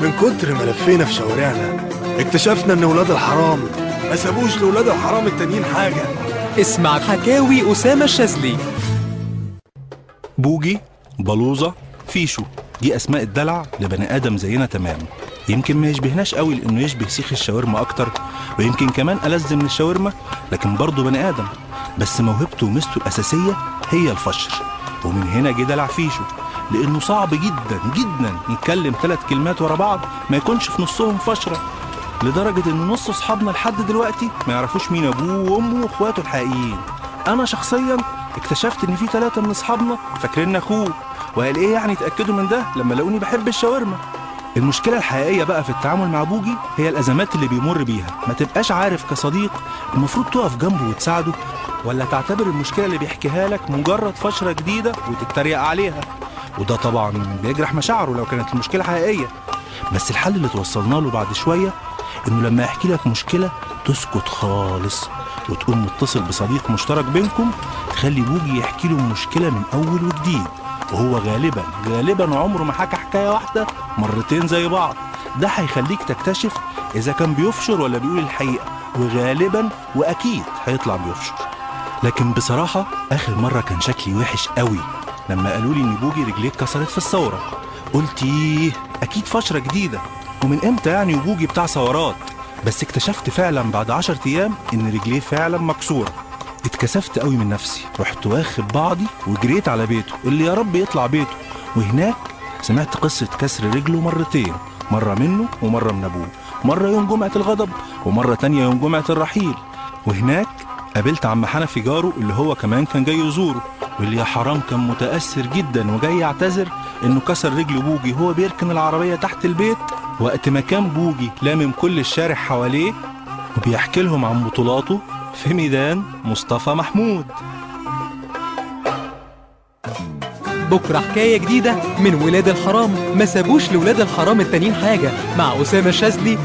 من كتر ما لفينا في شوارعنا اكتشفنا إن ولاد الحرام ما سابوش لولاد الحرام التانيين حاجة. اسمع حكاوي أسامة الشاذلي. بوجي بلوزة فيشو دي أسماء الدلع لبني آدم زينا تمام. يمكن ما يشبهناش قوي لأنه يشبه سيخ الشاورما أكتر ويمكن كمان ألذ من الشاورما لكن برضه بني آدم. بس موهبته وميزته الأساسية هي الفشر ومن هنا جه دلع فيشو. لأنه صعب جدا جدا يتكلم ثلاث كلمات ورا بعض ما يكونش في نصهم فشرة لدرجة إن نص أصحابنا لحد دلوقتي ما يعرفوش مين أبوه وأمه وإخواته الحقيقيين. أنا شخصيا اكتشفت إن في ثلاثة من أصحابنا فاكرين أخوه وقال إيه يعني اتأكدوا من ده لما لقوني بحب الشاورما؟ المشكلة الحقيقية بقى في التعامل مع بوجي هي الأزمات اللي بيمر بيها. ما تبقاش عارف كصديق المفروض تقف جنبه وتساعده ولا تعتبر المشكلة اللي بيحكيها لك مجرد فشرة جديدة وتتريق عليها؟ وده طبعا بيجرح مشاعره لو كانت المشكلة حقيقية. بس الحل اللي توصلنا له بعد شوية إنه لما يحكي لك مشكلة تسكت خالص وتقوم متصل بصديق مشترك بينكم تخلي بوجي يحكي له المشكلة من أول وجديد. وهو غالبا غالبا عمره ما حكى حكاية واحدة مرتين زي بعض. ده هيخليك تكتشف إذا كان بيفشر ولا بيقول الحقيقة. وغالبا وأكيد هيطلع بيفشر. لكن بصراحة آخر مرة كان شكلي وحش قوي. لما قالوا لي إن بوجي رجليه اتكسرت في الثورة. قلت إيه أكيد فشرة جديدة. ومن إمتى يعني وبوجي بتاع ثورات؟ بس اكتشفت فعلا بعد عشر أيام إن رجليه فعلا مكسورة. اتكسفت قوي من نفسي. رحت واخد بعضي وجريت على بيته اللي يا رب يطلع بيته. وهناك سمعت قصة كسر رجله مرتين. مرة منه ومرة من أبوه. مرة يوم جمعة الغضب ومرة تانية يوم جمعة الرحيل. وهناك قابلت عم حنفي جاره اللي هو كمان كان جاي يزوره. واللي يا حرام كان متأثر جدا وجاي يعتذر إنه كسر رجل بوجي وهو بيركن العربية تحت البيت وقت ما كان بوجي لامم كل الشارع حواليه وبيحكي لهم عن بطولاته في ميدان مصطفى محمود. بكرة حكاية جديدة من ولاد الحرام. ما سابوش لولاد الحرام التانيين حاجة. مع أسامة الشاذلي